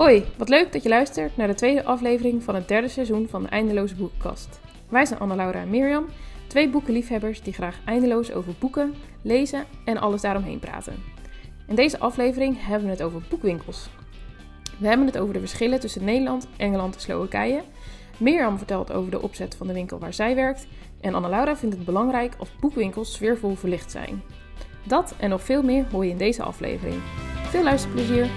Hoi, wat leuk dat je luistert naar de tweede aflevering van het derde seizoen van de Eindeloze Boekenkast. Wij zijn Anna-Laura en Mirjam, twee boekenliefhebbers die graag eindeloos over boeken, lezen en alles daaromheen praten. In deze aflevering hebben we het over boekwinkels. We hebben het over de verschillen tussen Nederland, Engeland en Slowakije. Mirjam vertelt over de opzet van de winkel waar zij werkt. En Anna-Laura vindt het belangrijk of boekwinkels sfeervol verlicht zijn. Dat en nog veel meer hoor je in deze aflevering. Veel luisterplezier!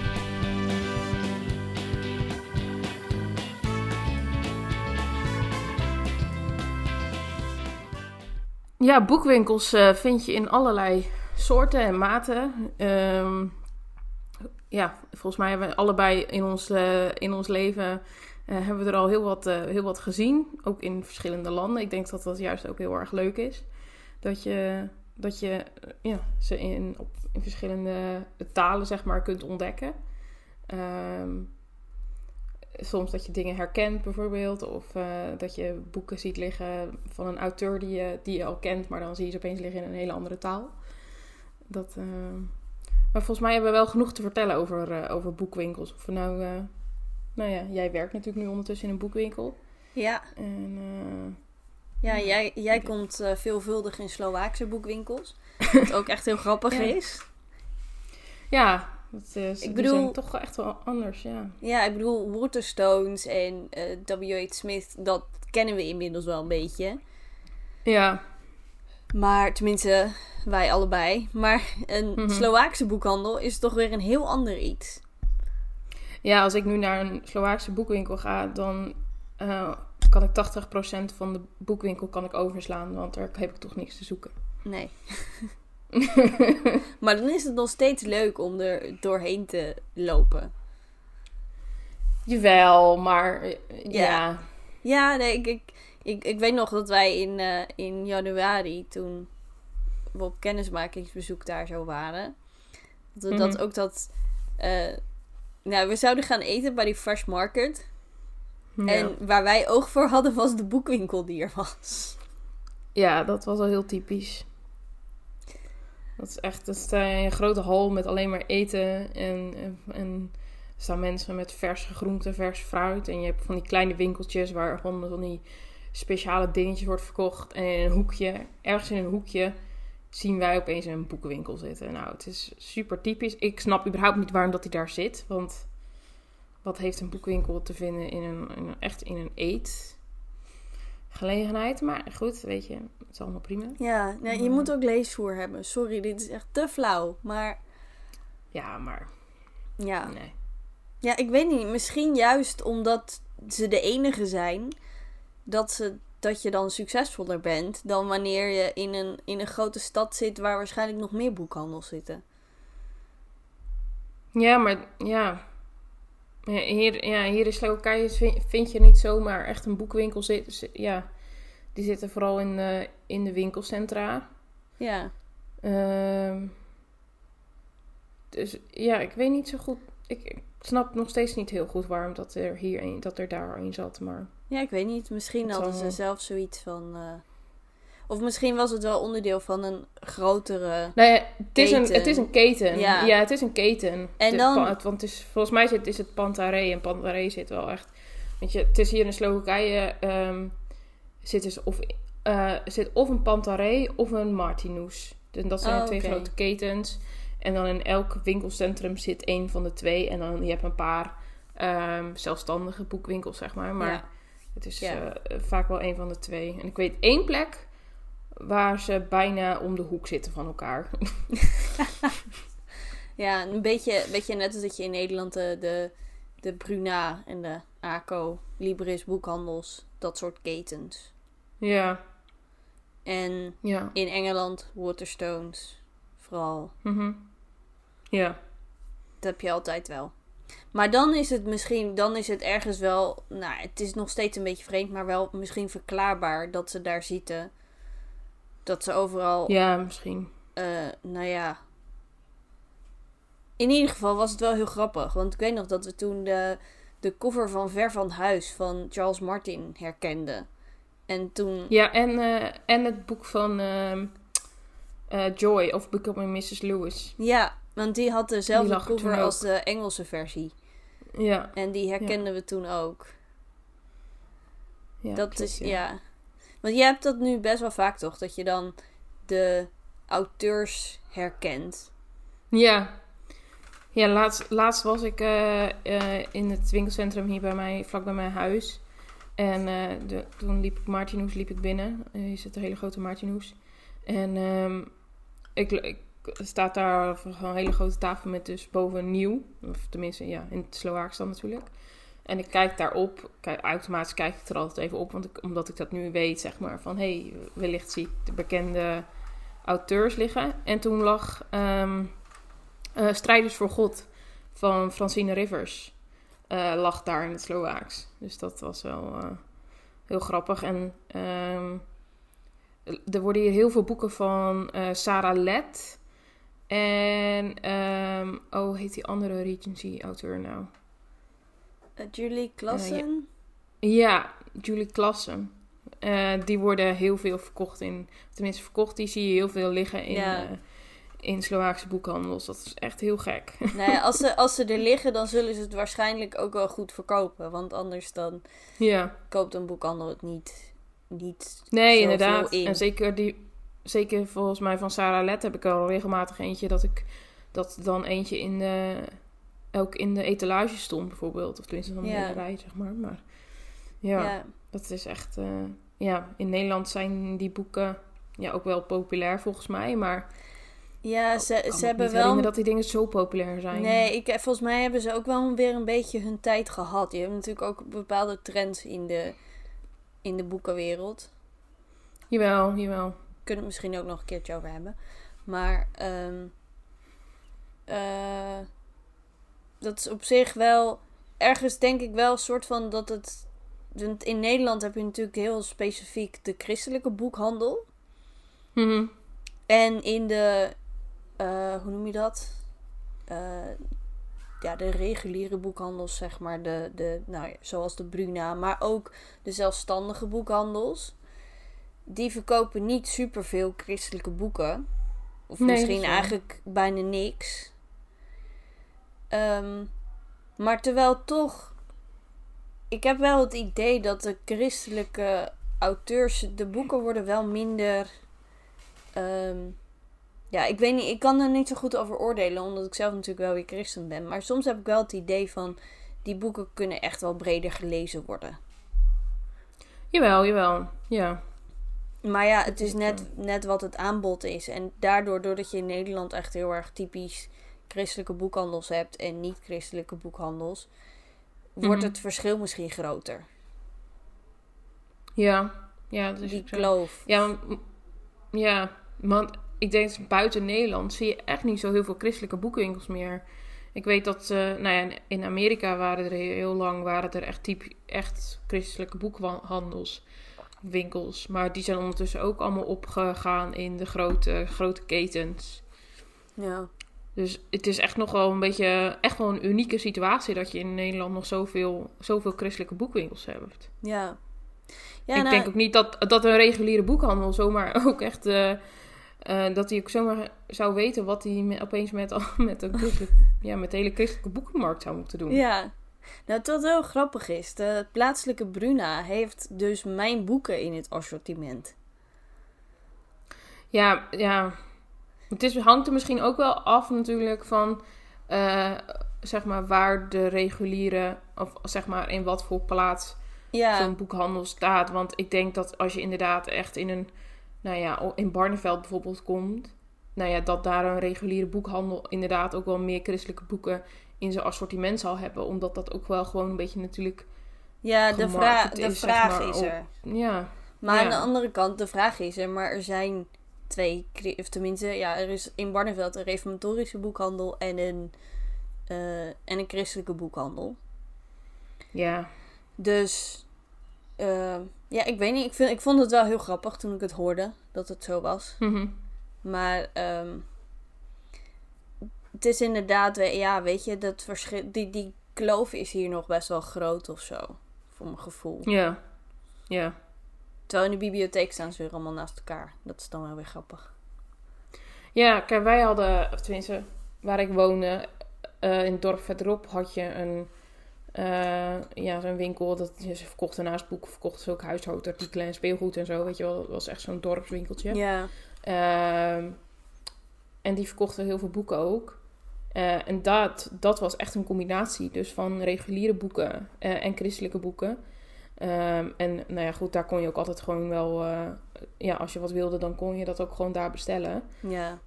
Ja, boekwinkels uh, vind je in allerlei soorten en maten. Um, ja, volgens mij hebben we allebei in ons, uh, in ons leven uh, hebben we er al heel wat, heel wat gezien. Ook in verschillende landen. Ik denk dat dat juist ook heel erg leuk is. Dat je, dat je ja, ze in, op, in verschillende talen zeg maar, kunt ontdekken. Um, soms dat je dingen herkent bijvoorbeeld. Of uh, dat je boeken ziet liggen van een auteur die je, die je al kent. Maar dan zie je ze opeens liggen in een hele andere taal. Dat, uh... Maar volgens mij hebben we wel genoeg te vertellen over, uh, over boekwinkels. Of nou... nou ja, jij werkt natuurlijk nu ondertussen in een boekwinkel. Ja. En, ja, jij, jij komt veelvuldig in Slovaakse boekwinkels. Wat ook echt heel grappig ja. is. Ja, dat is, ik bedoel, zijn toch echt wel anders, ja. Ja, ik bedoel, Waterstones en uh, W.H. Smith, dat kennen we inmiddels wel een beetje. Ja. Maar, tenminste, wij allebei. Maar een mm -hmm. Slovaakse boekhandel is toch weer een heel ander iets. Ja, als ik nu naar een Slovaakse boekwinkel ga, dan uh, kan ik 80% van de boekwinkel kan ik overslaan. Want daar heb ik toch niks te zoeken. Nee. maar dan is het nog steeds leuk om er doorheen te lopen. Jawel, maar ja. Ja, ja nee, ik, ik, ik, ik weet nog dat wij in, uh, in januari, toen we op kennismakingsbezoek daar zo waren, dat we mm -hmm. dat ook dat. Uh, nou, we zouden gaan eten bij die Fresh Market. Ja. En waar wij oog voor hadden was de boekwinkel die er was. Ja, dat was al heel typisch. Dat is echt dat is een grote hal met alleen maar eten. En, en, er staan mensen met verse groenten, vers fruit. En je hebt van die kleine winkeltjes waar gewoon van die speciale dingetjes wordt verkocht. En in een hoekje, ergens in een hoekje, zien wij opeens een boekenwinkel zitten. Nou, het is super typisch. Ik snap überhaupt niet waarom dat hij daar zit. Want wat heeft een boekwinkel te vinden in een, in een echt in een eet? Gelegenheid. Maar goed, weet je, het is allemaal prima. Ja, nee, je moet ook leesvoer hebben. Sorry, dit is echt te flauw. Maar. Ja, maar. Ja. Nee. Ja, ik weet niet. Misschien juist omdat ze de enige zijn, dat, ze, dat je dan succesvoller bent dan wanneer je in een, in een grote stad zit waar waarschijnlijk nog meer boekhandels zitten. Ja, maar ja. Hier, ja, hier in Slowakije vind je niet zomaar echt een boekwinkel. Zit, ja, die zitten vooral in, uh, in de winkelcentra. Ja. Uh, dus ja, ik weet niet zo goed. Ik, snap nog steeds niet heel goed waarom dat er hier een, dat er daar een zat. Maar... Ja, ik weet niet. Misschien hadden ze zelf zoiets van. Uh... Of misschien was het wel onderdeel van een grotere. Nee, het is, keten. Een, het is een keten. Ja, ja het is een keten. En dan... want het is, volgens mij zit, is het Pantaré. En Pantaré zit wel echt. Weet je, het is hier in Slowakije. Um, zit dus of, uh, zit of een Pantaré of een Martinus. Dus dat zijn oh, twee okay. grote ketens. En dan in elk winkelcentrum zit één van de twee. En dan je hebt een paar um, zelfstandige boekwinkels, zeg maar. Maar ja. het is Ja. uh, vaak wel één van de twee. En ik weet één plek waar ze bijna om de hoek zitten van elkaar. Ja, een beetje, beetje net als dat je in Nederland de, de, de Bruna en de ACO, Libris boekhandels, dat soort ketens. ja, En ja. in Engeland Waterstones, vooral. mhm. Ja. Dat heb je altijd wel. Maar dan is het misschien, dan is het ergens wel, nou, het is nog steeds een beetje vreemd, maar wel misschien verklaarbaar dat ze daar zitten. Dat ze overal, Ja, misschien. eh, nou ja. In ieder geval was het wel heel grappig. Want ik weet nog dat we toen de, de cover van Ver van Huis van Charles Martin herkenden. En toen, Ja, en, eh, en het boek van ehm, eh, Joy of Becoming Mrs. Lewis. ja, want die had dezelfde Die er cover als de Engelse versie. Ja. En die herkenden we toen ook. ja dat klopt, is, ja. Want je hebt dat nu best wel vaak toch? Dat je dan de auteurs herkent. Ja. Ja, laatst, laatst was ik eh, eh, in het winkelcentrum hier bij mij, vlak bij mijn huis. En eh, de, toen liep ik Martinhoes liep ik binnen. Hier zit een hele grote Martinhoes. En ehm, ik, ik staat daar een hele grote tafel met dus boven nieuw. Of tenminste, ja, in het Slovaaks dan natuurlijk. En ik kijk daarop. Kijk, automatisch kijk ik er altijd even op. Want omdat ik dat nu weet, zeg maar. Van, hé, hey, wellicht zie ik de bekende auteurs liggen. En toen lag ehm, eh, Strijders voor God van Francine Rivers. eh, lag daar in het Slovaaks. Dus dat was wel eh, heel grappig. En ehm, er worden hier heel veel boeken van Sarah Let. En, ehm, oh, heet die andere Regency-auteur nou? Eh, Julie Klassen. Ja, Julie Klassen. Eh, die worden heel veel verkocht in... Tenminste, verkocht, die zie je heel veel liggen in, Ja. eh, in Slovaakse boekhandels. Dat is echt heel gek. nou ja, als ze, als ze er liggen, dan zullen ze het waarschijnlijk ook wel goed verkopen. Want anders dan ja. koopt een boekhandel het niet, niet Nee, inderdaad. in. En zeker, die, zeker volgens mij van Sarah Let heb ik al regelmatig eentje dat ik dat dan eentje in de, ook in de etalage stond bijvoorbeeld. Of tenminste dan een Ja. hele rij, zeg maar. Maar ja, ja. dat is echt... eh, ja, in Nederland zijn die boeken ja, ook wel populair volgens mij. Maar Ja, ik ze, kan ze hebben wel... dat die dingen zo populair zijn. Nee, ik, volgens mij hebben ze ook wel weer een beetje hun tijd gehad. Je hebt natuurlijk ook bepaalde trends in de, in de boekenwereld. Jawel, jawel. Kunnen we het misschien ook nog een keertje over hebben. Maar eh, dat is op zich wel... Ergens denk ik wel een soort van dat het... want In Nederland heb je natuurlijk heel specifiek de christelijke boekhandel. Mhm. En in de, eh, hoe noem je dat? Eh, ja, de reguliere boekhandels, zeg maar. De, de, nou ja, zoals de Bruna, maar ook de zelfstandige boekhandels. Die verkopen niet superveel christelijke boeken. Of Nee, misschien eigenlijk bijna niks. Ehm, maar terwijl toch... Ik heb wel het idee dat de christelijke auteurs... De boeken worden wel minder... ehm, ja, ik weet niet, ik kan er niet zo goed over oordelen, omdat ik zelf natuurlijk wel weer christen ben. Maar soms heb ik wel het idee van, die boeken kunnen echt wel breder gelezen worden. Jawel, jawel. Ja. Maar ja, het is is net, net wat het aanbod is. En daardoor, doordat je in Nederland echt heel erg typisch christelijke boekhandels hebt en niet-christelijke boekhandels, wordt Mhm. het verschil misschien groter. Ja. Ja, dat is Die kloof. Ja, ja, want ik denk dat buiten Nederland zie je echt niet zo heel veel christelijke boekwinkels meer. Ik weet dat, eh, nou ja, in Amerika waren er heel lang waren er echt, typ, echt christelijke boekhandels, winkels. Maar die zijn ondertussen ook allemaal opgegaan in de grote, grote ketens. Ja. Dus het is echt nog wel een beetje, echt wel een unieke situatie dat je in Nederland nog zoveel, zoveel christelijke boekwinkels hebt. Ja. Ja, ik nou, denk ook niet dat, dat een reguliere boekhandel zomaar ook echt. eh, eh, dat hij ook zomaar zou weten wat hij opeens met, met, een ja, met de hele christelijke boekenmarkt zou moeten doen. Ja. Nou, wat heel grappig is, de plaatselijke Bruna heeft dus mijn boeken in het assortiment. ja, ja. Het is, hangt er misschien ook wel af natuurlijk van. eh, zeg maar waar de reguliere. of zeg maar in wat voor plaats Ja, zo'n boekhandel staat. Want ik denk dat als je inderdaad echt in een, nou ja, in Barneveld bijvoorbeeld komt, nou ja, dat daar een reguliere boekhandel inderdaad ook wel meer christelijke boeken in zijn assortiment zal hebben. Omdat dat ook wel gewoon een beetje natuurlijk, ja de, vra de is, zeg vraag maar, is op- er. ja, Maar Ja. aan de andere kant, de vraag is er, maar er zijn twee, of tenminste, ja, er is in Barneveld een reformatorische boekhandel en een, eh, en een christelijke boekhandel. ja, Dus, eh, ja, ik weet niet, ik, vind, ik vond het wel heel grappig toen ik het hoorde, dat het zo was. mhm. Maar, ehm, het is inderdaad, ja, weet je, dat verschil, die, die kloof is hier nog best wel groot of zo, voor mijn gevoel. ja, ja. Terwijl in de bibliotheek staan ze weer allemaal naast elkaar. Dat is dan wel weer grappig. Ja, kijk, wij hadden, of tenminste, waar ik woonde, eh, in het dorp verderop had je een, Uh, ja, zo'n winkel. Dat, ze verkochten naast boeken, verkochten ze ook huishoudartikelen en speelgoed en zo. Weet je wel, dat was echt zo'n dorpswinkeltje. Ja. Ehm, en die verkochten heel veel boeken ook. Uh, en dat, dat was echt een combinatie. Dus van reguliere boeken en christelijke boeken. Um, en nou ja, goed, daar kon je ook altijd gewoon wel... ja, als je wat wilde, dan kon je dat ook gewoon daar bestellen. Ja.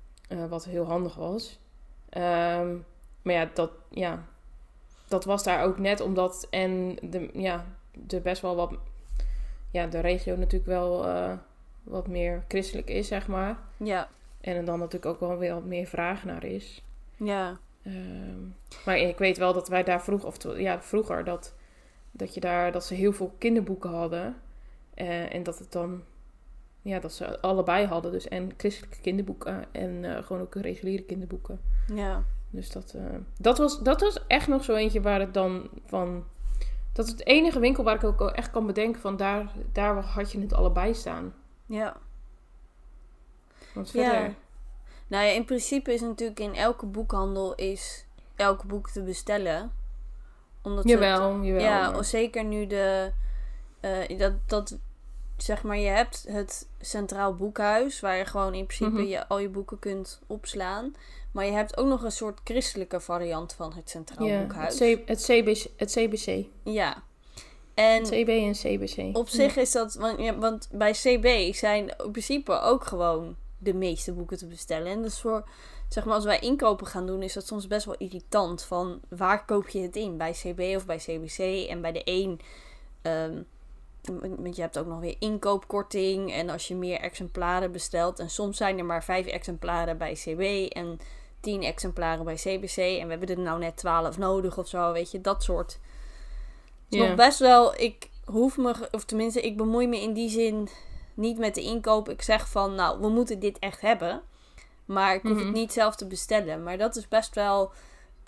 wat heel handig was. Um, maar ja, dat... Ja, dat was daar ook net omdat en de, ja, de best wel wat, ja, de regio natuurlijk wel uh, wat meer christelijk is, zeg maar. Ja. En er dan natuurlijk ook wel weer wat meer vraag naar is. Ja. Um, maar ik weet wel dat wij daar vroeg, of ja, vroeger, dat, dat je daar, dat ze heel veel kinderboeken hadden. Uh, en dat het dan, ja, dat ze allebei hadden. Dus en christelijke kinderboeken en uh, gewoon ook reguliere kinderboeken. Ja. Dus dat, uh, dat, was, dat was echt nog zo eentje waar het dan van. Dat is het enige winkel waar ik ook echt kan bedenken van daar, daar had je het allebei staan. Ja. Wat verder? Ja. Nou ja, in principe is natuurlijk in elke boekhandel is elk boek te bestellen. Omdat jawel, het, jawel. Ja, maar. zeker nu de... Uh, dat, dat, zeg maar, je hebt het Centraal Boekhuis... waar je gewoon in principe mm -hmm. je, al je boeken kunt opslaan... Maar je hebt ook nog een soort christelijke variant van het Centraal ja, Boekhuis. Het, C, het, CBC, het CBC. Ja. En CB en CBC. Op zich is dat... Want, ja, want bij CB zijn in principe ook gewoon de meeste boeken te bestellen. En dus voor... Zeg maar, als wij inkopen gaan doen, is dat soms best wel irritant. Van, waar koop je het in? Bij CB of bij CBC? En bij de een... Um, want je hebt ook nog weer inkoopkorting. En als je meer exemplaren bestelt. En soms zijn er maar vijf exemplaren bij CB. En 10 exemplaren bij CBC en we hebben er nou net 12 nodig of zo, weet je, dat soort. Het is yeah. nog best wel, ik hoef me, of tenminste, ik bemoei me in die zin niet met de inkoop. Ik zeg van, nou, we moeten dit echt hebben, maar ik hoef mm -hmm. het niet zelf te bestellen. Maar dat is best wel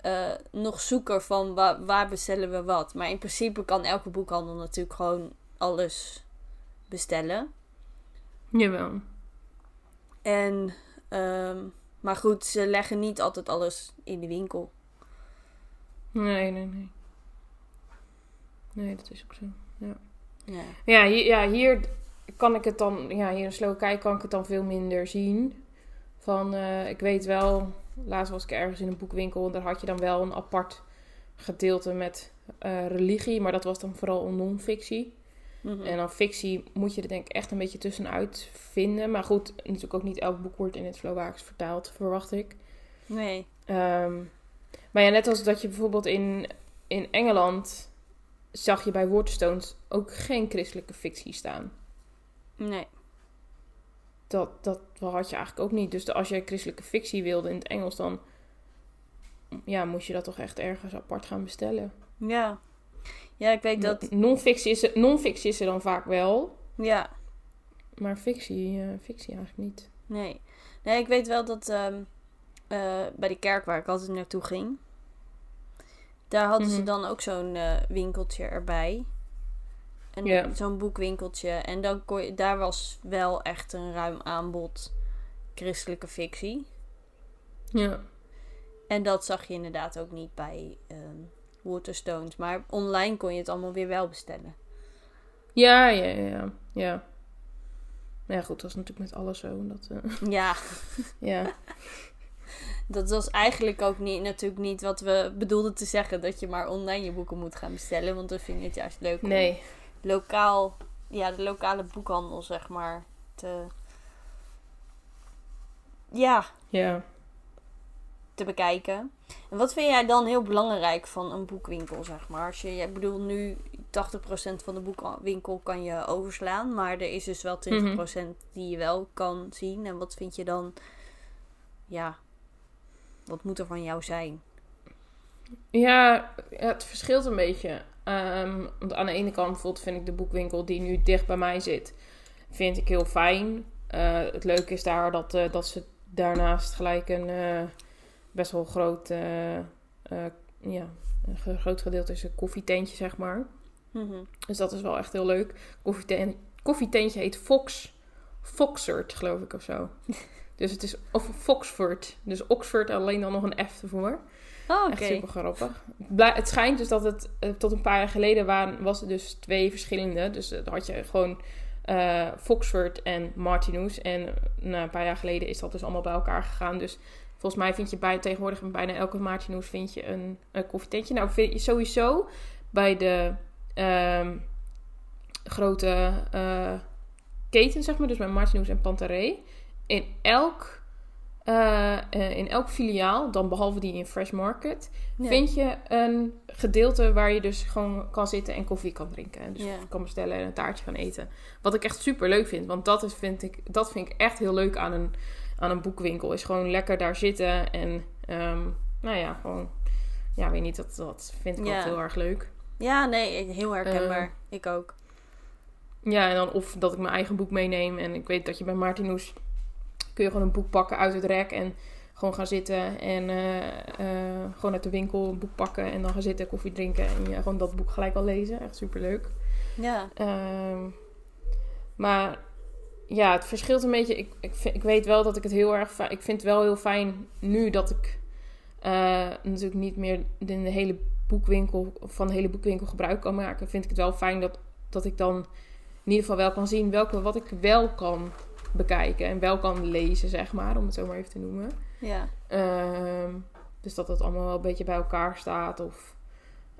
uh, nog zoeker van wa waar bestellen we wat. Maar in principe kan elke boekhandel natuurlijk gewoon alles bestellen. Jawel. En um, maar goed, ze leggen niet altijd alles in de winkel. Nee, nee, nee. Nee, dat is ook zo. Ja. Ja, ja, hier, ja, hier kan ik het dan... Ja, hier in Slowakije kan ik het dan veel minder zien. Van, uh, ik weet wel... Laatst was ik ergens in een boekwinkel... En daar had je dan wel een apart gedeelte met uh, religie. Maar dat was dan vooral non-fictie. Mm -hmm. En dan fictie moet je er denk ik echt een beetje tussenuit vinden. Maar goed, natuurlijk ook niet elk boek wordt in het Slovaaks vertaald, verwacht ik. Nee. Um, maar ja, net als dat je bijvoorbeeld in, in Engeland zag je bij Waterstones ook geen christelijke fictie staan. Nee. Dat, dat had je eigenlijk ook niet. Dus als je christelijke fictie wilde in het Engels, dan ja, moest je dat toch echt ergens apart gaan bestellen. Ja. Ja, ik weet dat... Non-fictie is, non is er dan vaak wel. Ja. Maar fictie, uh, fictie eigenlijk niet. Nee. Nee, ik weet wel dat um, uh, bij de kerk waar ik altijd naartoe ging... Daar hadden mm -hmm. ze dan ook zo'n uh, winkeltje erbij. En yeah. zo'n boekwinkeltje. En dan kon je, daar was wel echt een ruim aanbod christelijke fictie. Ja. En dat zag je inderdaad ook niet bij... Um, Waterstones. Maar online kon je het allemaal weer wel bestellen. Ja, ja, ja. Ja, nou ja goed, dat is natuurlijk met alles zo. Dat, uh... Ja. ja. Dat was eigenlijk ook niet, natuurlijk niet wat we bedoelden te zeggen. Dat je maar online je boeken moet gaan bestellen. Want dan vind je het juist leuk nee. Lokaal, ja, de lokale boekhandel, zeg maar, te... Ja. Ja te bekijken. En wat vind jij dan heel belangrijk van een boekwinkel, zeg maar? Als je, ik bedoel, nu 80% van de boekwinkel kan je overslaan, maar er is dus wel 20% mm -hmm. die je wel kan zien. En wat vind je dan, ja, wat moet er van jou zijn? Ja, het verschilt een beetje. Um, want aan de ene kant bijvoorbeeld vind ik de boekwinkel die nu dicht bij mij zit, vind ik heel fijn. Uh, het leuke is daar dat, uh, dat ze daarnaast gelijk een... Uh, best wel groot, ja, een groot gedeelte is een koffietentje, zeg maar. Mm -hmm. Dus dat is wel echt heel leuk. Koffieten koffietentje heet Fox. Foxford, geloof ik, of zo. Dus het is, of Foxford. Dus Oxford, alleen dan nog een F ervoor. Oh, oké. Echt super grappig. Het schijnt dus dat het eh, tot een paar jaar geleden waren, was het dus twee verschillende. Dus dan had je gewoon eh, Foxford en Martinus. En eh, nou, een paar jaar geleden is dat dus allemaal bij elkaar gegaan. Dus volgens mij vind je bij, tegenwoordig bij bijna elke Martinus vind je een, een koffietentje. Nou, vind je sowieso bij de ehm, grote keten, zeg maar, dus bij Martinus en Pantaré. In elk, eh, eh, in elk filiaal, dan behalve die in Fresh Market, Ja. vind je een gedeelte waar je dus gewoon kan zitten en koffie kan drinken. En dus Ja. kan bestellen en een taartje gaan eten. Wat ik echt super leuk vind. Want dat, is, vind, ik, dat vind ik echt heel leuk aan een, aan een boekwinkel. Is gewoon lekker daar zitten. En ehm, nou ja, gewoon... Ja, weet niet, dat, dat vind ik Ja. altijd heel erg leuk. Ja, nee, heel herkenbaar. Eh, ik ook. Ja, en dan of dat ik mijn eigen boek meeneem. En ik weet dat je bij Martinus kun je gewoon een boek pakken uit het rek en gewoon gaan zitten. En eh, eh, gewoon uit de winkel een boek pakken en dan gaan zitten, koffie drinken. En je gewoon dat boek gelijk al lezen. Echt superleuk. Ja. Ehm, maar ja, het verschilt een beetje. Ik, ik, vind- ik weet wel dat ik het heel erg fijn... Ik vind het wel heel fijn nu dat ik eh, natuurlijk niet meer in de hele boekwinkel... van de hele boekwinkel gebruik kan maken. Vind ik het wel fijn dat, dat ik dan in ieder geval wel kan zien... Welke, wat ik wel kan bekijken en wel kan lezen, zeg maar. Om het zo maar even te noemen. Ja. Ehm, dus dat het allemaal wel een beetje bij elkaar staat. Of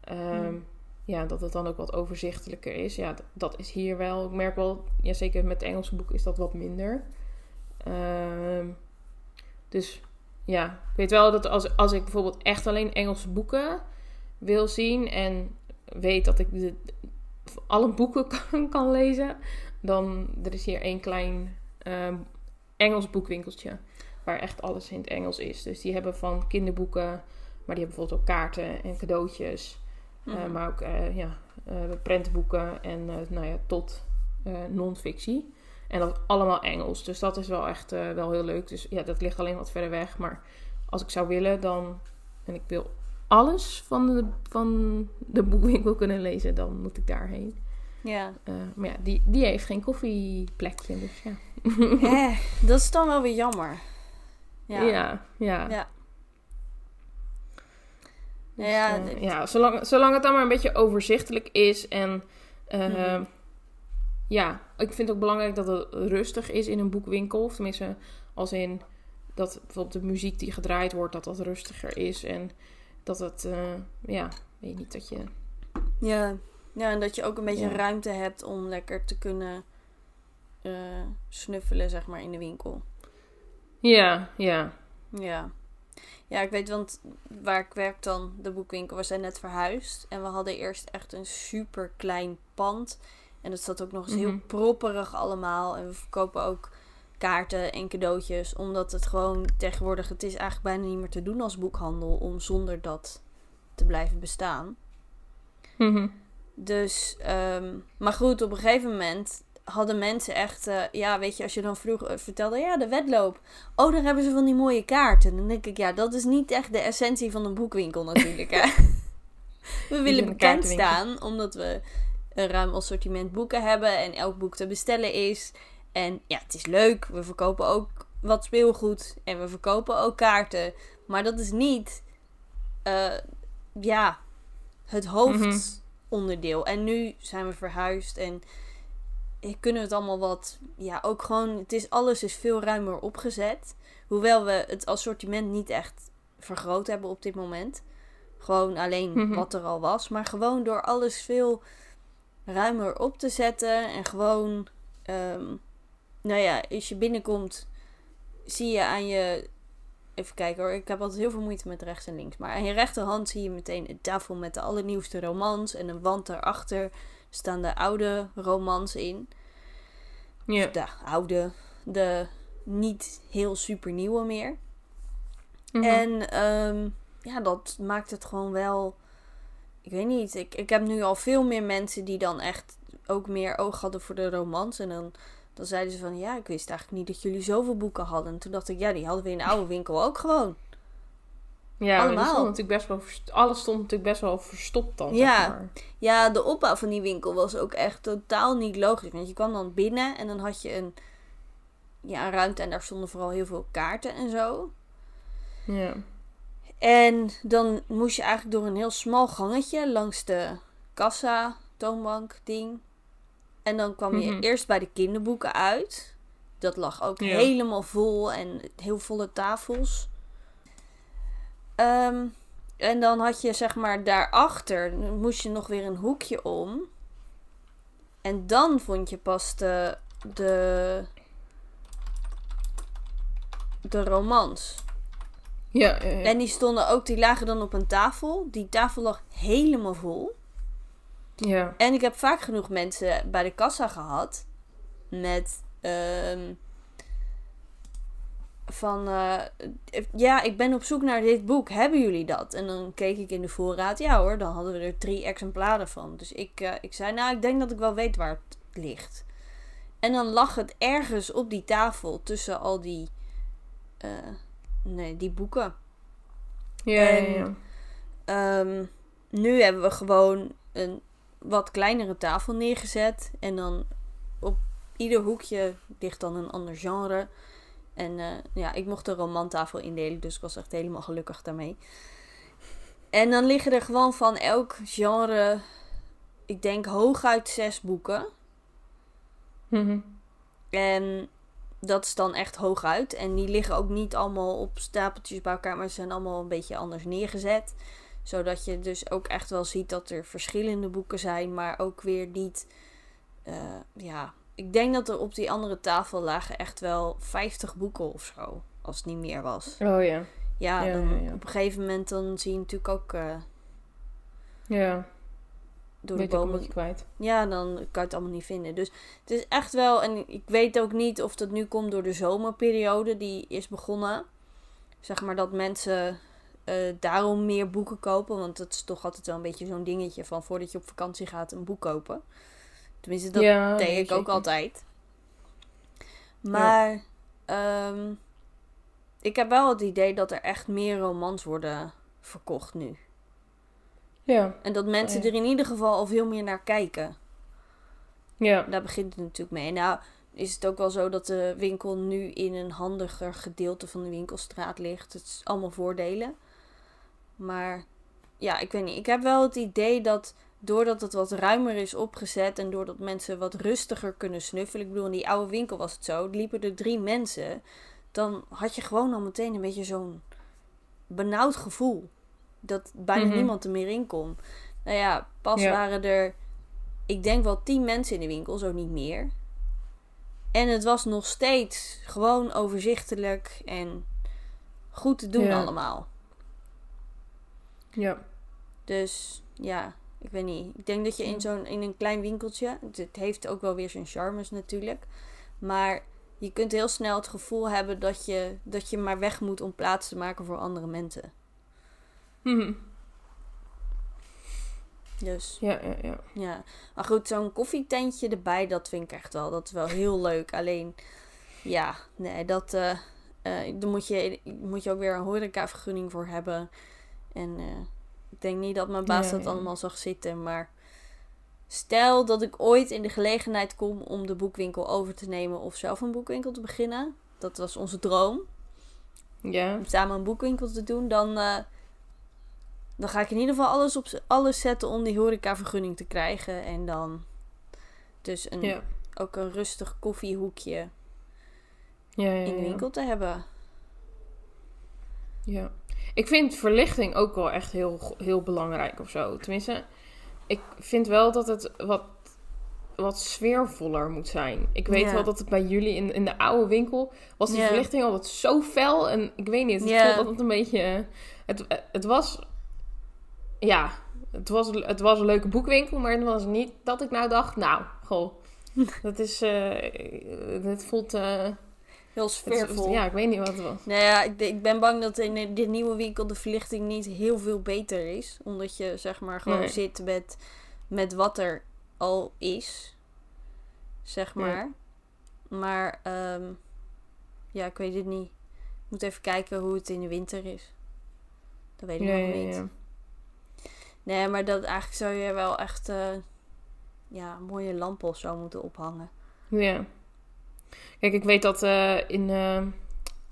ehm, Hmm. ja, dat het dan ook wat overzichtelijker is. Ja, dat is hier wel. Ik merk wel, ja, zeker met het Engelse boek is dat wat minder. Ehm, dus ja, ik weet wel dat als, als ik bijvoorbeeld echt alleen Engelse boeken wil zien en weet dat ik de, alle boeken kan, kan lezen, dan er is hier één klein ehm, Engels boekwinkeltje waar echt alles in het Engels is. Dus die hebben van kinderboeken, maar die hebben bijvoorbeeld ook kaarten en cadeautjes. Eh, Mhm. maar ook eh, ja, eh, prentenboeken en nou ja, tot non-fictie. En dat allemaal Engels. Dus dat is wel echt wel heel leuk. Dus ja, dat ligt alleen wat verder weg. Maar als ik zou willen, dan... En ik wil alles van de, van de boekwinkel kunnen lezen, dan moet ik daarheen. Ja. Maar ja, die, die heeft geen koffieplekje. Dus ja. Eh, dat is dan wel weer jammer. Ja. ja, ja. Ja. Dus, Ja, eh, dit- ja zolang, zolang het dan maar een beetje overzichtelijk is. En eh, Mhm. ja, ik vind het ook belangrijk dat het rustig is in een boekwinkel. Of tenminste, als in dat bijvoorbeeld de muziek die gedraaid wordt, dat dat rustiger is. En dat het, eh, ja, weet je niet dat je... Ja. ja, en dat je ook een beetje Ja. ruimte hebt om lekker te kunnen eh, snuffelen, zeg maar, in de winkel. Ja, ja. Ja. Ja, ik weet, want waar ik werk dan, de boekwinkel, we zijn net verhuisd. En we hadden eerst echt een super klein pand. En het zat ook nog eens heel Mhm. propperig allemaal. En we verkopen ook kaarten en cadeautjes. Omdat het gewoon tegenwoordig, het is eigenlijk bijna niet meer te doen als boekhandel om zonder dat te blijven bestaan. Mhm. Dus, ehm, maar goed, op een gegeven moment hadden mensen echt, eh, ja, weet je, als je dan vroeg eh, vertelde, ja, de wedloop. Oh, daar hebben ze van die mooie kaarten. Dan denk ik, ja, dat is niet echt de essentie van een boekwinkel natuurlijk. Hè? we willen bekend staan, omdat we een ruim assortiment boeken hebben en elk boek te bestellen is. En ja, het is leuk. We verkopen ook wat speelgoed en we verkopen ook kaarten. Maar dat is niet, eh, ja, het hoofdonderdeel. En nu zijn we verhuisd en kunnen we het allemaal wat, ja, ook gewoon, het is, alles is veel ruimer opgezet. Hoewel we het assortiment niet echt vergroot hebben op dit moment. Gewoon alleen Mhm. wat er al was. Maar gewoon door alles veel ruimer op te zetten. En gewoon, ehm, nou ja, als je binnenkomt, zie je aan je. Even kijken hoor, ik heb altijd heel veel moeite met rechts en links. Maar aan je rechterhand zie je meteen een tafel met de allernieuwste romans. En een wand daarachter staan de oude romans in. Ja. De oude, de niet heel super nieuwe meer. Mhm. En ehm, ja, dat maakt het gewoon wel. Ik weet niet. Ik, ik heb nu al veel meer mensen die dan echt ook meer oog hadden voor de romans. En dan, dan zeiden ze van ja, ik wist eigenlijk niet dat jullie zoveel boeken hadden. En toen dacht ik, ja, die hadden we in de oude winkel ook gewoon. Ja, Allemaal. stond natuurlijk best wel, alles stond natuurlijk best wel verstopt dan. Ja. Zeg maar. Ja, de opbouw van die winkel was ook echt totaal niet logisch. Want je kwam dan binnen en dan had je een, ja, een ruimte en daar stonden vooral heel veel kaarten en zo. ja. En dan moest je eigenlijk door een heel smal gangetje langs de kassa, toonbank, ding. En dan kwam je Mhm. eerst bij de kinderboeken uit. Dat lag ook Ja. helemaal vol en heel volle tafels. Ehm, en dan had je zeg maar daarachter, moest je nog weer een hoekje om. En dan vond je pas de, de, de romans. Ja, ja, ja. En die stonden ook, die lagen dan op een tafel. Die tafel lag helemaal vol. ja. En ik heb vaak genoeg mensen bij de kassa gehad. Met ehm, van eh, ja, ik ben op zoek naar dit boek. Hebben jullie dat? En dan keek ik in de voorraad. Ja hoor, dan hadden we er drie exemplaren van. Dus ik, eh, ik zei, nou, ik denk dat ik wel weet waar het ligt. En dan lag het ergens op die tafel tussen al die, eh, nee, die boeken. Ja, ja, En- ja. Ehm, nu hebben we gewoon een wat kleinere tafel neergezet. En dan op ieder hoekje ligt dan een ander genre. En eh, ja, ik mocht de romantafel indelen, dus ik was echt helemaal gelukkig daarmee. En dan liggen er gewoon van elk genre, ik denk hooguit zes boeken. Mhm. En dat is dan echt hooguit. En die liggen ook niet allemaal op stapeltjes bij elkaar, maar ze zijn allemaal een beetje anders neergezet. Zodat je dus ook echt wel ziet dat er verschillende boeken zijn, maar ook weer niet. eh, ja, ik denk dat er op die andere tafel lagen echt wel 50 boeken of zo. Als het niet meer was. Oh ja. Ja, Ja, dan, ja, ja. op een gegeven moment dan zie je natuurlijk ook eh, Ja. door de bomen kwijt. Ja, dan kan je het allemaal niet vinden. Dus het is echt wel. En ik weet ook niet of dat nu komt door de zomerperiode die is begonnen. Zeg maar dat mensen eh, daarom meer boeken kopen. Want het is toch altijd wel een beetje zo'n dingetje van voordat je op vakantie gaat een boek kopen. Tenminste, dat ja, deed ik ook altijd. Maar ehm, ik heb wel het idee dat er echt meer romans worden verkocht nu. Ja, En dat mensen Oh ja. er in ieder geval al veel meer naar kijken. ja. Daar begint het natuurlijk mee. Nou, is het ook wel zo dat de winkel nu in een handiger gedeelte van de winkelstraat ligt. Het is allemaal voordelen. Maar ja, ik weet niet. Ik heb wel het idee dat doordat het wat ruimer is opgezet en doordat mensen wat rustiger kunnen snuffelen. Ik bedoel, in die oude winkel was het zo. Liepen er drie mensen. Dan had je gewoon al meteen een beetje zo'n benauwd gevoel. Dat bijna Mhm. niemand er meer in kon. Nou ja, pas Ja. waren er, ik denk wel tien mensen in de winkel, zo niet meer. En het was nog steeds gewoon overzichtelijk en goed te doen Ja. allemaal. Ja. Dus ja, ik weet niet. Ik denk dat je in zo'n in een klein winkeltje, het, heeft ook wel weer zijn charmes natuurlijk, maar je kunt heel snel het gevoel hebben dat je, dat je maar weg moet om plaats te maken voor andere mensen. Mhm. Dus Ja, ja, ja. ja, maar goed, zo'n koffietentje erbij, dat vind ik echt wel, dat is wel heel leuk. Alleen, ja, nee, dat, eh eh, daar moet je, moet je ook weer een horecavergunning voor hebben. En eh, ik denk niet dat mijn baas dat allemaal zag zitten, maar stel dat ik ooit in de gelegenheid kom om de boekwinkel over te nemen of zelf een boekwinkel te beginnen, dat was onze droom, Ja. om samen een boekwinkel te doen, dan, eh, dan ga ik in ieder geval alles, op, alles zetten om die horecavergunning te krijgen. En dan dus een, Ja. ook een rustig koffiehoekje Ja, ja, in de winkel te hebben. Ja. Ik vind verlichting ook wel echt heel, heel belangrijk of zo. Tenminste, ik vind wel dat het wat, wat sfeervoller moet zijn. Ik weet Ja. wel dat het bij jullie in, in de oude winkel was die Ja. verlichting altijd zo fel. En ik weet niet, het Ja. voelde altijd een beetje... Het, het was... Ja, het was, het was een leuke boekwinkel, maar het was niet dat ik nou dacht... Nou, goh, dat is... eh het voelt... eh, Heel sfeervol. ja, ik weet niet wat het was. Nou ja, ik, ik ben bang dat in de- dit nieuwe winkel de verlichting niet heel veel beter is. Omdat je zeg maar gewoon Nee. zit met, met wat er al is. Zeg Ja. maar. Maar ehm, ja, ik weet het niet. Ik moet even kijken hoe het in de winter is. Dat weet ik Ja, nog ja, niet. ja. Nee, maar dat eigenlijk zou je wel echt eh, ja, mooie lampen of zo moeten ophangen. Ja. Kijk, ik weet dat eh, in... eh,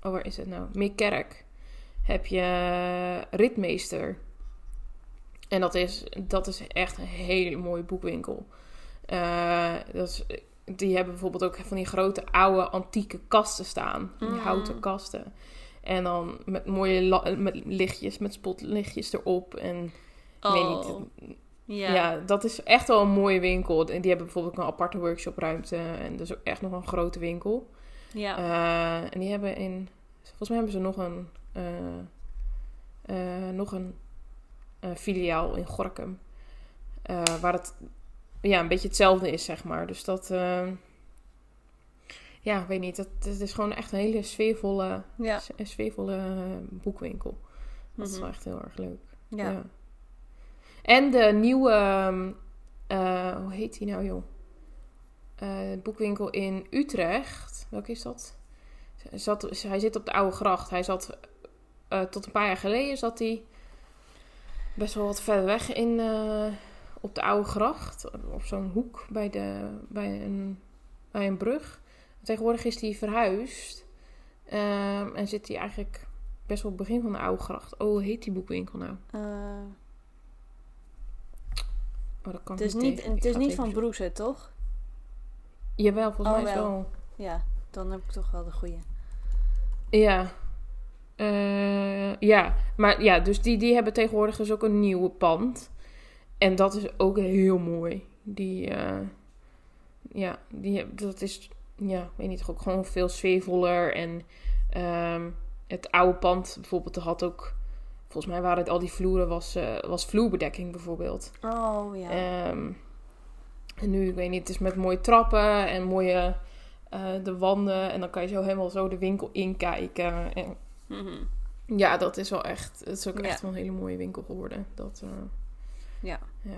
oh, waar is het nou? Meerkerk heb je Ritmeester. En dat is, dat is echt een hele mooie boekwinkel. Uh, dat is, die hebben bijvoorbeeld ook van die grote oude antieke kasten staan. Die Mm. houten kasten. En dan met mooie met lichtjes, met spotlichtjes erop. En ik weet niet, Oh, ja. ja. dat is echt wel een mooie winkel. En die hebben bijvoorbeeld een aparte workshopruimte. En dus ook echt nog een grote winkel. Ja. Eh, en die hebben in... Volgens mij hebben ze nog een... eh, eh, nog een filiaal in Gorkum. Waar het ja, een beetje hetzelfde is, zeg maar. Dus dat... ja, ik weet niet. Het, het is gewoon echt een hele sfeervolle, ja. sfeervolle boekwinkel. Dat is Mhm. wel echt heel erg leuk. Ja. Ja. En de nieuwe, ehm, eh, hoe heet die nou joh? Eh, boekwinkel in Utrecht. Welke is dat? Zat, hij zit op de Oude Gracht. Hij zat eh, tot een paar jaar geleden zat hij best wel wat verder weg in, op de Oude Gracht. Op zo'n hoek bij, de, bij, een, bij een brug. Tegenwoordig is hij verhuisd. Ehm, en zit hij eigenlijk best wel op het begin van de Oude Gracht. Oh, hoe heet die boekwinkel nou? Oh, dat kan het is niet, tegen. het is niet van. Broes, toch? Jawel, volgens Oh, mij wel. wel. Ja, dan heb ik toch wel de goede. Ja. Eh, ja, maar ja, dus die, die hebben tegenwoordig dus ook een nieuwe pand. En dat is ook heel mooi. Die, eh, ja, die, dat is, ja, ik weet niet, ook gewoon veel sfeervoller. En ehm, het oude pand bijvoorbeeld, had ook, volgens mij waren het al die vloeren, was, eh, was vloerbedekking bijvoorbeeld. Oh, ja. Ehm, en nu, ik weet niet, het is met mooie trappen en mooie eh, de wanden. En dan kan je zo helemaal zo de winkel inkijken. En Mhm. ja, dat is wel echt, het is ook Ja. echt wel een hele mooie winkel geworden. Dat, eh, Ja. ja.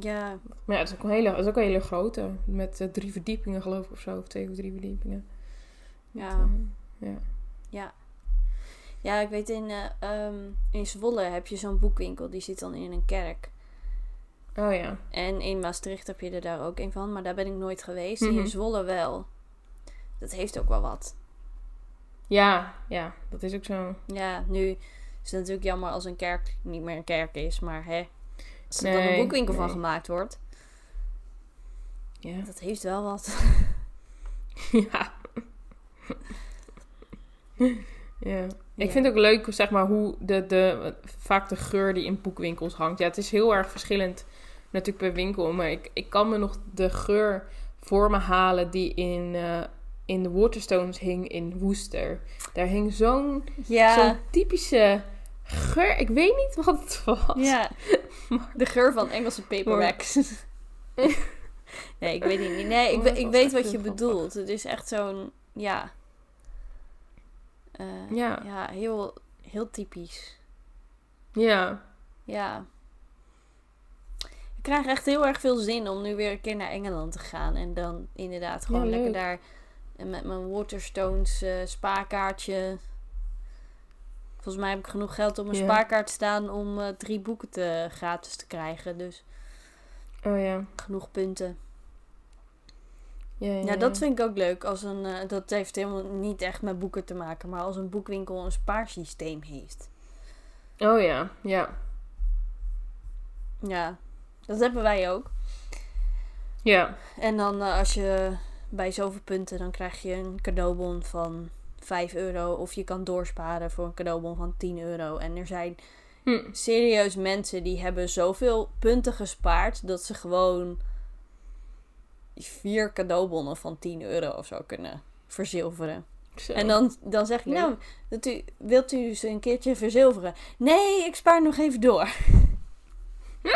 Ja, Maar ja, het is ook een hele, het is ook een hele grote. Met drie verdiepingen geloof ik of zo. Of twee of drie verdiepingen. Ja. Ja. ja. Ja, ik weet in, eh, ehm, in Zwolle heb je zo'n boekwinkel. Die zit dan in een kerk. Oh ja. En in Maastricht heb je er daar ook een van. Maar daar ben ik nooit geweest. Mhm. in Zwolle wel. Dat heeft ook wel wat. Ja, ja, dat is ook zo. Ja, nu is het natuurlijk jammer als een kerk niet meer een kerk is. Maar hè, als er dan Nee, een boekwinkel van gemaakt wordt. Ja. Dat heeft wel wat. ja. ja. Ik vind het ook leuk, zeg maar, hoe de, de, vaak de geur die in boekwinkels hangt. Ja, het is heel erg verschillend natuurlijk per winkel. Maar ik, ik kan me nog de geur voor me halen die in, eh, in de Waterstones hing in Woester. Daar hing zo'n Ja, zo'n typische geur. Ik weet niet wat het was. ja. de geur van Engelse paperbacks. nee, ik weet het niet. Nee, ik, Oh, ik weet wat je bedoelt. Het is echt zo'n, ja. Eh, Ja. ja, heel, heel typisch. Ja. Ja. Ik krijg echt heel erg veel zin om nu weer een keer naar Engeland te gaan. En dan inderdaad gewoon Ja, lekker daar met mijn Waterstones eh, spaarkaartje. Volgens mij heb ik genoeg geld op mijn spaarkaart staan om eh, drie boeken te, gratis te krijgen. Dus Oh ja. genoeg punten. Ja, ja, Ja, dat vind ik ook leuk. Als een, eh, dat heeft helemaal niet echt met boeken te maken. Maar als een boekwinkel een spaarsysteem heeft. Oh ja, ja. Ja, dat hebben wij ook. Ja. En dan eh, als je bij zoveel punten, dan krijg je een cadeaubon van 5 euro. Of je kan doorsparen voor een cadeaubon van 10 euro. En er zijn Hm. serieus mensen die hebben zoveel punten gespaard dat ze gewoon vier cadeaubonnen van 10 euro of zo kunnen verzilveren. Zo. En dan, dan zeg ik, nou, dat u, wilt u ze een keertje verzilveren? Nee, ik spaar nog even door.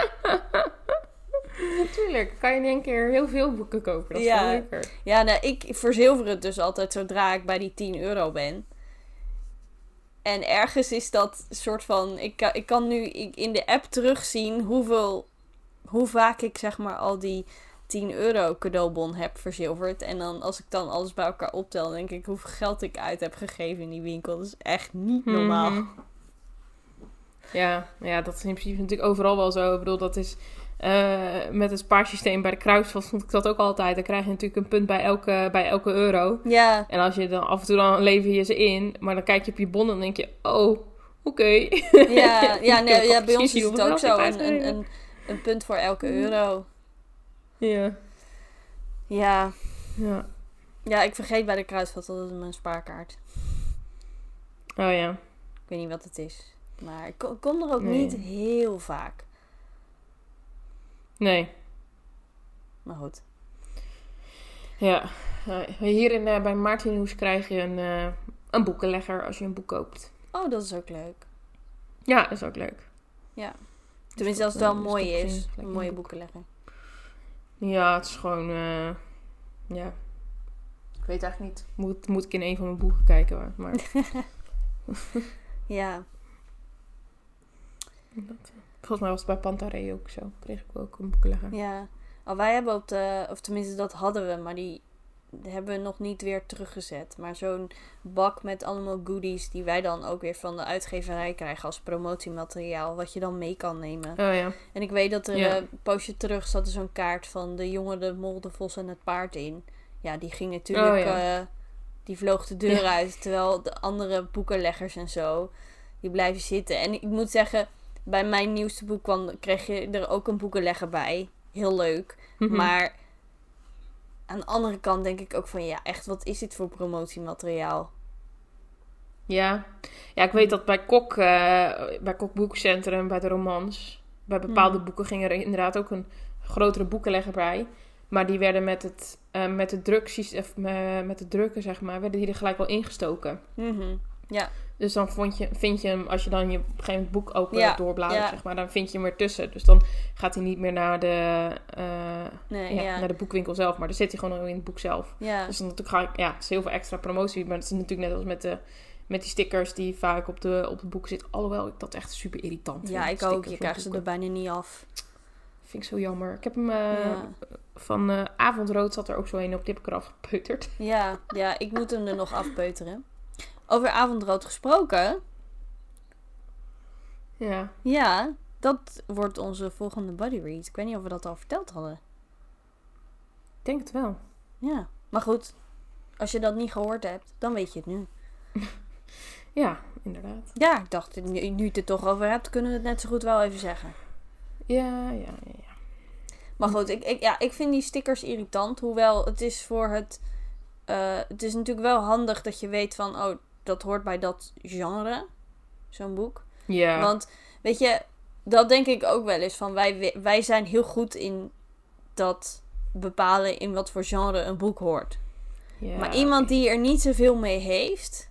Natuurlijk. Kan je in één keer heel veel boeken kopen. Dat is Ja. leuker. Ja, nou, ik verzilver het dus altijd zodra ik bij die 10 euro ben. En ergens is dat soort van. Ik kan, ik kan nu in de app terugzien hoeveel. Hoe vaak ik zeg maar al die 10 euro cadeaubon heb verzilverd. En dan als ik dan alles bij elkaar optel, denk ik hoeveel geld ik uit heb gegeven in die winkel. Dat is echt niet normaal. Mhm. Ja, ja, dat is in principe natuurlijk overal wel zo. Ik bedoel, dat is eh, met het spaarsysteem bij de kruisvat vond ik dat ook altijd. Dan krijg je natuurlijk een punt bij elke, bij elke euro. Ja, En als je dan af en toe dan lever je ze in, maar dan kijk je op je bon en denk je, oh, Oké. Ja, ja, nee, ja bij ons is het ook zo. Een, een, een, een punt voor elke euro. Ja. Ja. Ja. ja, ik vergeet bij de kruidvat dat het mijn spaarkaart. Oh ja. Ik weet niet wat het is. Maar ik ko- kom er ook Nee. niet heel vaak. Nee. Maar goed. Ja. Nou, Hier in, eh, bij Martinhoes krijg je een, eh, een boekenlegger als je een boek koopt. Oh, dat is ook leuk. Ja, dat is ook leuk. Tenminste, als het wel eh, mooi is. Een mooie een boek. boeken leggen. Ja, het is gewoon... eh, ja. Ik weet eigenlijk niet. Moet, moet ik in een van mijn boeken kijken. maar- Ja. dat, eh, volgens mij was het bij Pantarei ook zo. Kreeg ik ook een boekenlegger. Ja. Oh, wij hebben op de... Of tenminste, dat hadden we. Maar die hebben we nog niet weer teruggezet. Maar zo'n bak met allemaal goodies... die wij dan ook weer van de uitgeverij krijgen... als promotiemateriaal. Wat je dan mee kan nemen. Oh ja. En ik weet dat er Ja. een poosje terug zat er zo'n kaart van de jongen, de mol, de vos en het paard in. Ja, die ging natuurlijk, Oh, ja. eh, die vloog de deur uit. Terwijl de andere boekenleggers en zo, die blijven zitten. En ik moet zeggen, bij mijn nieuwste boek kwam, kreeg je er ook een boekenlegger bij. Heel leuk. Mhm. Maar aan de andere kant denk ik ook van, ja, echt, wat is dit voor promotiemateriaal? Ja. ja, ik weet dat bij Kok, eh, bij Kok Boekcentrum, bij de romans, bij bepaalde Hmm. boeken ging er inderdaad ook een grotere boekenlegger bij. Maar die werden met het, eh, met het of, eh, met het drukken, zeg maar, werden die er gelijk wel ingestoken. Mhm. Ja, Dus dan vond je, vind je hem, als je dan je op een gegeven moment boek open Ja, doorbladert, ja. zeg maar, dan vind je hem ertussen. Dus dan gaat hij niet meer naar de, eh, nee, ja, ja. naar de boekwinkel zelf, maar dan zit hij gewoon in het boek zelf. Ja, Dus dan natuurlijk ga ik, ja, het is heel veel extra promotie. Maar het is natuurlijk net als met, de, met die stickers die vaak op de, op de boeken zitten. Alhoewel ik dat echt super irritant ja, vind. ik ook. Je krijgt ze er bijna niet af. Vind ik zo jammer. Ik heb hem eh, Ja. van eh, Avondrood zat er ook zo een op. Die heb ik eraf gepeuterd. Ja, ja, ik moet hem er nog afpeuteren. Over avondrood gesproken. Ja. Ja, dat wordt onze volgende buddy read. Ik weet niet of we dat al verteld hadden. Ik denk het wel. Ja, maar goed. Als je dat niet gehoord hebt, dan weet je het nu. Ja, inderdaad. Ja, ik dacht, nu, nu je het er toch over hebt, kunnen we het net zo goed wel even zeggen. Ja, ja, ja. ja. Maar goed, ik, ik, ja, ik vind die stickers irritant. Hoewel het is voor het. eh, het is natuurlijk wel handig dat je weet van, oh, dat hoort bij dat genre. Zo'n boek. Ja. Want weet je, dat denk ik ook wel eens. Van wij, wij zijn heel goed in dat bepalen in wat voor genre een boek hoort. maar iemand die er niet zoveel mee heeft,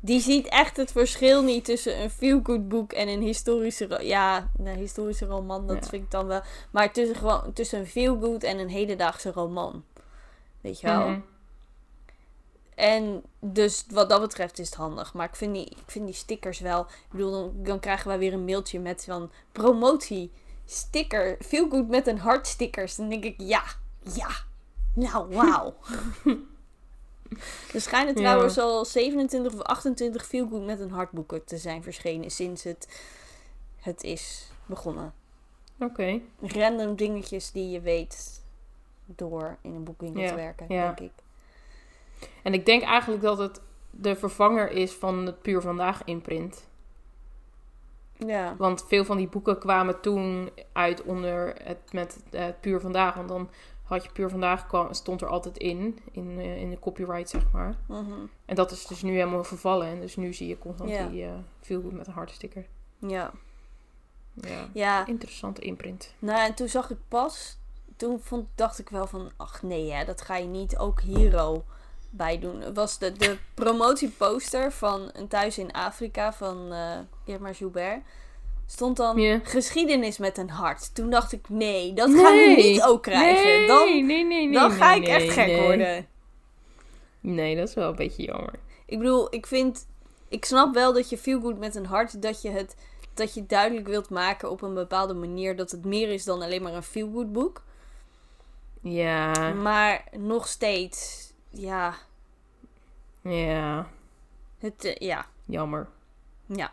die ziet echt het verschil niet tussen een feel-good boek en een historische, ja, een historische roman, dat Ja. vind ik dan wel. Maar tussen, gewoon, tussen een feel-good en een hedendaagse roman. Weet je wel? Mhm. En dus wat dat betreft is het handig. Maar ik vind die, ik vind die stickers wel. Ik bedoel, dan, dan krijgen wij weer een mailtje met van promotie. Sticker. Feel good met een hart stickers. Dan denk ik, ja, ja. Nou, wauw. er schijnen Ja. trouwens al 27 of 28 feel good met een hartboeken te zijn verschenen sinds het, het is begonnen. Oké. Random dingetjes die je weet door in een boekwinkel Ja, te werken, ja. denk ik. En ik denk eigenlijk dat het de vervanger is van het Puur Vandaag imprint. Ja. Want veel van die boeken kwamen toen uit onder het met het Puur Vandaag. Want dan had je Puur Vandaag, kwam, stond er altijd in, in, eh, in de copyright zeg maar. Mhm. En dat is dus nu helemaal vervallen. En dus nu zie je constant Ja. die veel goed met een harde sticker. Ja. Ja, Ja, interessante imprint. nou en toen zag ik pas, toen vond, dacht ik wel van, ach nee hè, dat ga je niet ook Hero bij doen. Het was de, de promotieposter van Een Thuis in Afrika van eh Irma Joubert. Stond dan geschiedenis met een hart. Toen dacht ik, nee, dat gaan we niet ook krijgen. Nee, dan nee, nee, nee. dan nee, ga ik nee, echt gek nee. worden. Nee, dat is wel een beetje jammer. Ik bedoel, ik vind, ik snap wel dat je feel good met een hart, dat je het, dat je duidelijk wilt maken op een bepaalde manier dat het meer is dan alleen maar een feel good boek. Ja, Maar nog steeds, ja, ja, het, eh, ja, jammer. ja.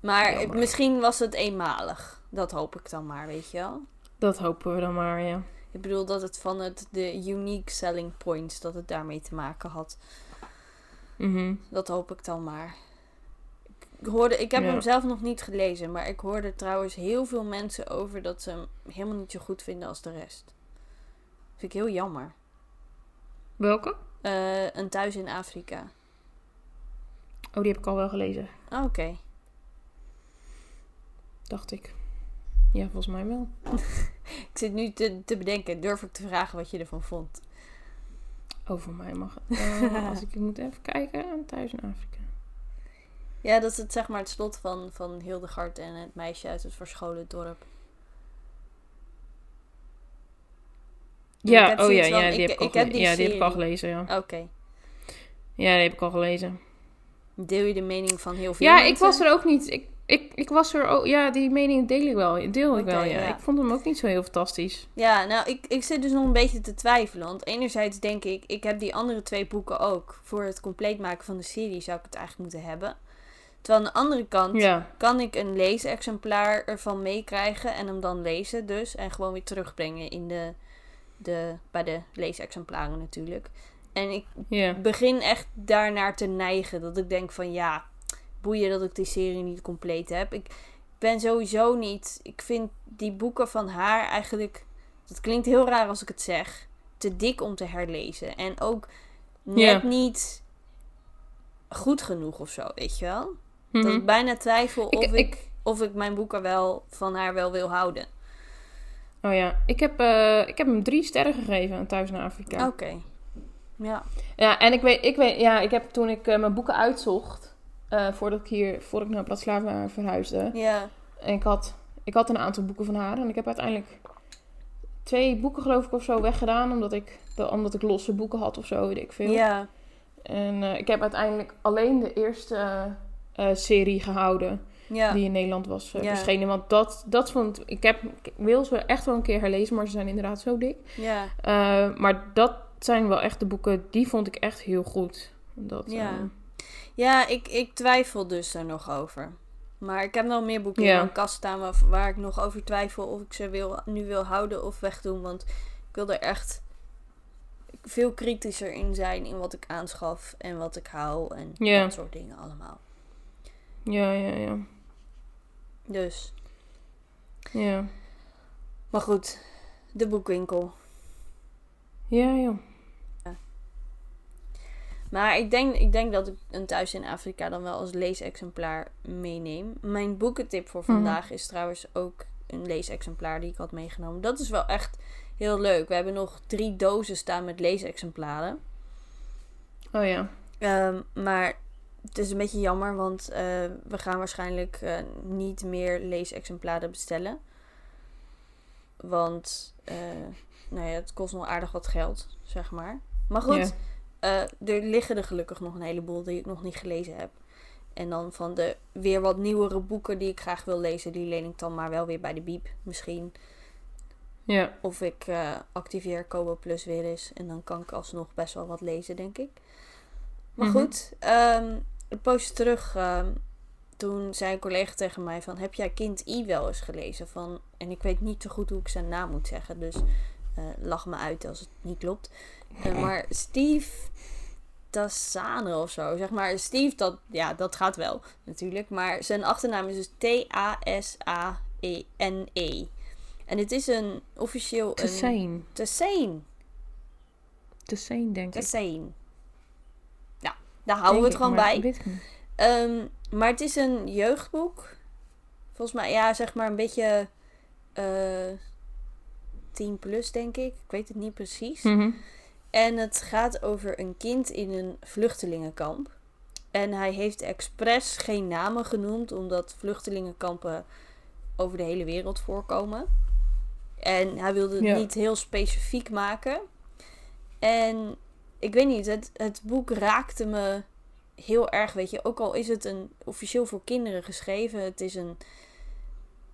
Maar Jammer. het- misschien was het eenmalig. Dat hoop ik dan maar, weet je wel. Dat hopen we dan maar, ja. Ik bedoel dat het van het, de unique selling points, dat het daarmee te maken had. Mhm. Dat hoop ik dan maar. Ik- hoorde, ik heb Ja. hem zelf nog niet gelezen, maar ik hoorde trouwens heel veel mensen over dat ze hem helemaal niet zo goed vinden als de rest. Vind ik heel jammer. Welke? Eh, een thuis in Afrika. Oh, die heb ik al wel gelezen. Ah, Oké. Dacht ik. Ja, volgens mij wel. Ik zit nu te, te bedenken, durf ik te vragen wat je ervan vond? Oh, voor mij mag het. Eh, als ik ik moet even kijken. Thuis in Afrika. Ja, dat is het, zeg maar het slot van, van Hildegard en het meisje uit het verscholen dorp. Ja, oh ja, ja, die ik- heb ik, al ik heb gele- die ja, die heb ik al serie. gelezen, ja. Oké. Ja, die heb ik al gelezen. Deel je de mening van heel veel Ja, mensen? ik was er ook niet. Ik, ik, ik was er ook. Ja, die mening deel ik wel. Deel ik wel, ja. ja. Ik vond hem ook niet zo heel fantastisch. Ja, nou, ik, ik zit dus nog een beetje te twijfelen. Want enerzijds denk ik, ik heb die andere twee boeken ook. Voor het compleet maken van de serie zou ik het eigenlijk moeten hebben. Terwijl aan de andere kant Ja, kan ik een leesexemplaar ervan meekrijgen en hem dan lezen dus. En gewoon weer terugbrengen in de, de, bij de leesexemplaren natuurlijk. En ik begin echt daarnaar te neigen. Dat ik denk van ja, boeien dat ik die serie niet compleet heb. Ik ben sowieso niet. Ik vind die boeken van haar eigenlijk. Dat klinkt heel raar als ik het zeg. Te dik om te herlezen. En ook net niet goed genoeg of zo, weet je wel? Mhm. Dat ik bijna twijfel Ik- of, ik, ik- of ik mijn boeken wel van haar wel wil houden. Oh ja, ik heb, eh, ik heb hem drie sterren gegeven aan Thuis naar Afrika. Oké. Ja. Ja, en ik weet, ik weet, ja, ik heb toen ik eh, mijn boeken uitzocht, eh, voordat ik hier, voordat ik naar Bratislava verhuisde, Ja. en ik had, ik had een aantal boeken van haar en ik heb uiteindelijk twee boeken geloof ik of zo weggedaan, omdat ik, de, omdat ik losse boeken had of zo, weet ik veel. Ja. En ik heb uiteindelijk alleen de eerste serie gehouden Ja. die in Nederland was eh, Ja. verschenen, want dat, dat vond ik, heb, ik wil ze echt wel een keer herlezen, maar ze zijn inderdaad zo dik. Ja. Eh, maar dat zijn wel echt de boeken, die vond ik echt heel goed. Dat, Ja. eh, Ja, ik, ik twijfel dus er nog over. Maar ik heb wel meer boeken in mijn kast staan waar, waar ik nog over twijfel of ik ze wil, nu wil houden of wegdoen. Want ik wil er echt veel kritischer in zijn in wat ik aanschaf en wat ik hou en Ja. dat soort dingen allemaal. ja, ja, ja. Dus, Ja, maar goed, de boekwinkel. ja, ja. Maar ik denk, ik denk dat ik een thuis in Afrika dan wel als leesexemplaar meeneem. Mijn boekentip voor Mhm. vandaag is trouwens ook een leesexemplaar die ik had meegenomen. Dat is wel echt heel leuk. We hebben nog drie dozen staan met leesexemplaren. Oh ja. Ehm, maar het is een beetje jammer, want eh, we gaan waarschijnlijk eh, niet meer leesexemplaren bestellen. Want eh, nou ja, het kost nog aardig wat geld, zeg maar. Maar goed, Ja. er liggen er gelukkig nog een heleboel die ik nog niet gelezen heb. En dan van de weer wat nieuwere boeken die ik graag wil lezen, die leen ik dan maar wel weer bij de biep misschien. Ja. Of ik activeer Kobo Plus weer eens. En dan kan ik alsnog best wel wat lezen, denk ik. Maar Mhm. goed, ehm, een poosje terug, ehm, toen zei een collega tegen mij van... Heb jij kind I wel eens gelezen? Van, en ik weet niet zo goed hoe ik zijn naam moet zeggen. Dus eh, lach me uit als het niet klopt. Eh, maar Steve Tassane of zo. Zeg maar, Steve, dat, ja, dat gaat wel natuurlijk. Maar zijn achternaam is dus T-A-S-A-E-N-E. En het is een officieel... Te een- zijn. Te zijn, denk ik. Tassane. Daar houden we het gewoon bij. Ehm, maar het is een jeugdboek. Volgens mij, ja, zeg maar een beetje eh 10 plus, denk ik. Ik weet het niet precies. Mhm. En het gaat over een kind in een vluchtelingenkamp. En hij heeft expres geen namen genoemd, omdat vluchtelingenkampen over de hele wereld voorkomen. En hij wilde het Ja. niet heel specifiek maken. En ik weet niet, het, het boek raakte me heel erg, weet je. Ook al is het een officieel voor kinderen geschreven, het is een.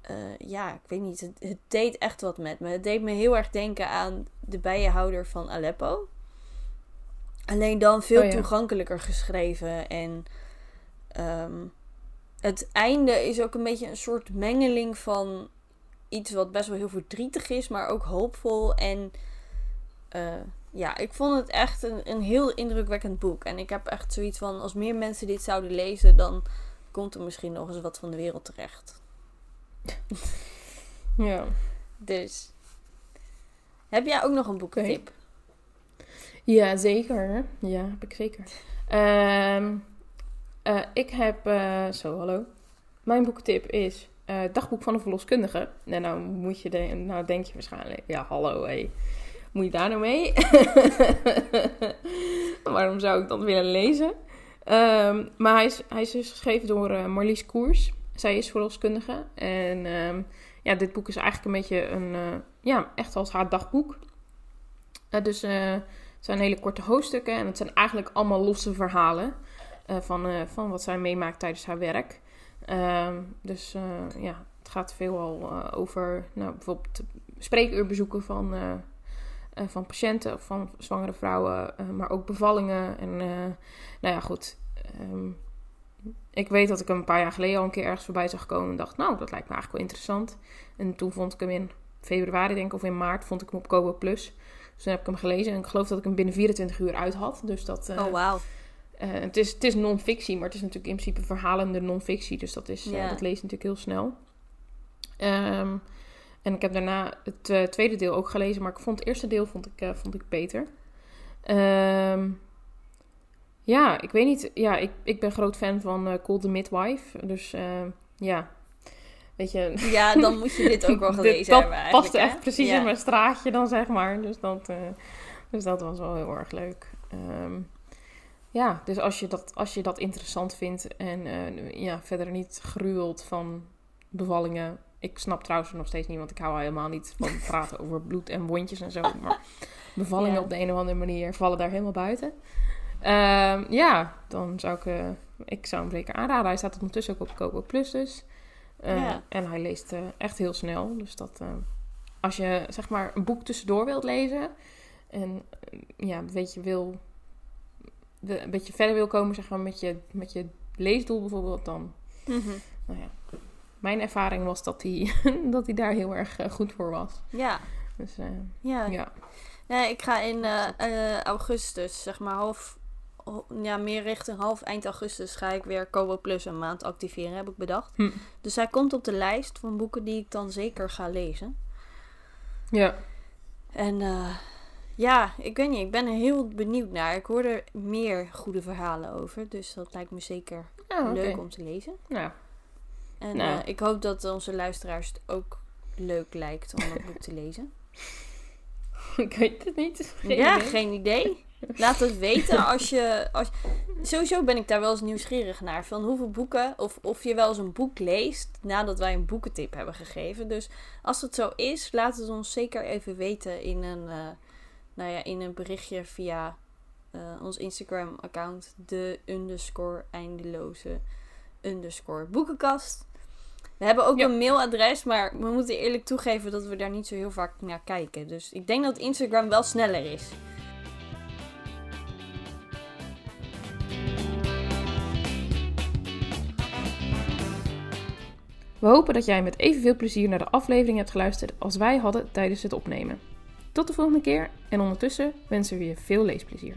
eh, ja, ik weet niet. Het, het deed echt wat met me. Het deed me heel erg denken aan de bijenhouder van Aleppo. Alleen dan veel Oh ja. toegankelijker geschreven. En ehm, het einde is ook een beetje een soort mengeling van iets wat best wel heel verdrietig is, maar ook hoopvol. En eh, ja, ik vond het echt een, een heel indrukwekkend boek. En ik heb echt zoiets van: als meer mensen dit zouden lezen, dan komt er misschien nog eens wat van de wereld terecht. Ja. Dus. Heb jij ook nog een boekentip? Ja, zeker. Ja, heb ik zeker. Ehm, eh, ik heb... eh, zo, hallo. Mijn boekentip is eh, Dagboek van een verloskundige. En nou, moet je de, nou denk je waarschijnlijk... Ja, hallo, hé. Moet je daar nou mee? Waarom zou ik dat willen lezen? Ehm, maar hij is, hij is dus geschreven door eh, Marlies Koers. Zij is verloskundige. En ehm, ja, dit boek is eigenlijk een beetje een... eh, ja, echt als haar dagboek. Eh, dus het zijn hele korte hoofdstukken. En het zijn eigenlijk allemaal losse verhalen. van, van wat zij meemaakt tijdens haar werk. Ehm, dus ja, het gaat veelal over nou, bijvoorbeeld spreekuurbezoeken van, eh, van patiënten of van zwangere vrouwen, eh, maar ook bevallingen. En eh, nou ja, goed. ehm, ik weet dat ik hem een paar jaar geleden al een keer ergens voorbij zag komen en dacht, nou, dat lijkt me eigenlijk wel interessant. En toen vond ik hem in februari, denk ik, of in maart, vond ik hem op Kobo Plus. Dus toen heb ik hem gelezen en ik geloof dat ik hem binnen 24 uur uit had. Dus dat, oh, wauw. eh, het, is, het is non-fictie, maar het is natuurlijk in principe verhalende non-fictie. Dus dat, is, Ja. dat leest natuurlijk heel snel. Ehm, en ik heb daarna het eh, tweede deel ook gelezen, maar ik vond het eerste deel vond ik, eh, vond ik beter. Ehm, ja, ik weet niet. Ja, ik, ik ben groot fan van eh Call the Midwife. Dus eh, ja, weet je... Ja, dan moet je dit ook wel dit- gelezen dat hebben eigenlijk, past echt precies Ja. in mijn straatje dan, zeg maar. Dus dat, dus dat was wel heel erg leuk. Ehm, ja, dus als je, dat, als je dat interessant vindt en ja, verder niet gruwelt van bevallingen. Ik snap trouwens nog steeds niet, want ik hou helemaal niet van praten over bloed en wondjes en zo. Maar bevallingen Ja. op de een of andere manier vallen daar helemaal buiten. Ehm, ja, dan zou ik, eh, ik zou hem zeker aanraden. Hij staat ondertussen ook op Kobo Plus dus. Eh, Ja. En hij leest eh, echt heel snel. Dus dat, als je zeg maar een boek tussendoor wilt lezen en ja, een beetje wil, een beetje verder wil komen zeg maar met je, met je leesdoel bijvoorbeeld, dan, Mhm. nou ja. Mijn ervaring was dat hij, dat hij daar heel erg eh, goed voor was. Ja, Dus eh, ja. ja. Nee, ik ga in eh, augustus, zeg maar half, ja, meer richting half eind augustus ga ik weer Kobo Plus een maand activeren, heb ik bedacht. Hm. Dus hij komt op de lijst van boeken die ik dan zeker ga lezen. Ja. En ja, ik weet niet, ik ben er heel benieuwd naar. Ik hoor er meer goede verhalen over, dus dat lijkt me zeker Oh, leuk om te lezen. Nou, En Nou. eh, ik hoop dat onze luisteraars het ook leuk lijkt om dat boek te lezen. ik weet het niet. Geen ja, idee. geen idee. Laat het weten als je, als Sowieso ben ik daar wel eens nieuwsgierig naar. Van hoeveel boeken, of, of je wel eens een boek leest nadat wij een boekentip hebben gegeven. Dus als het zo is, laat het ons zeker even weten in een, eh, nou ja, in een berichtje via eh, ons Instagram-account. De underscore eindeloze underscore boekenkast. We hebben ook Ja. een mailadres, maar we moeten eerlijk toegeven dat we daar niet zo heel vaak naar kijken. Dus ik denk dat Instagram wel sneller is. We hopen dat jij met evenveel plezier naar de aflevering hebt geluisterd als wij hadden tijdens het opnemen. Tot de volgende keer en ondertussen wensen we je veel leesplezier.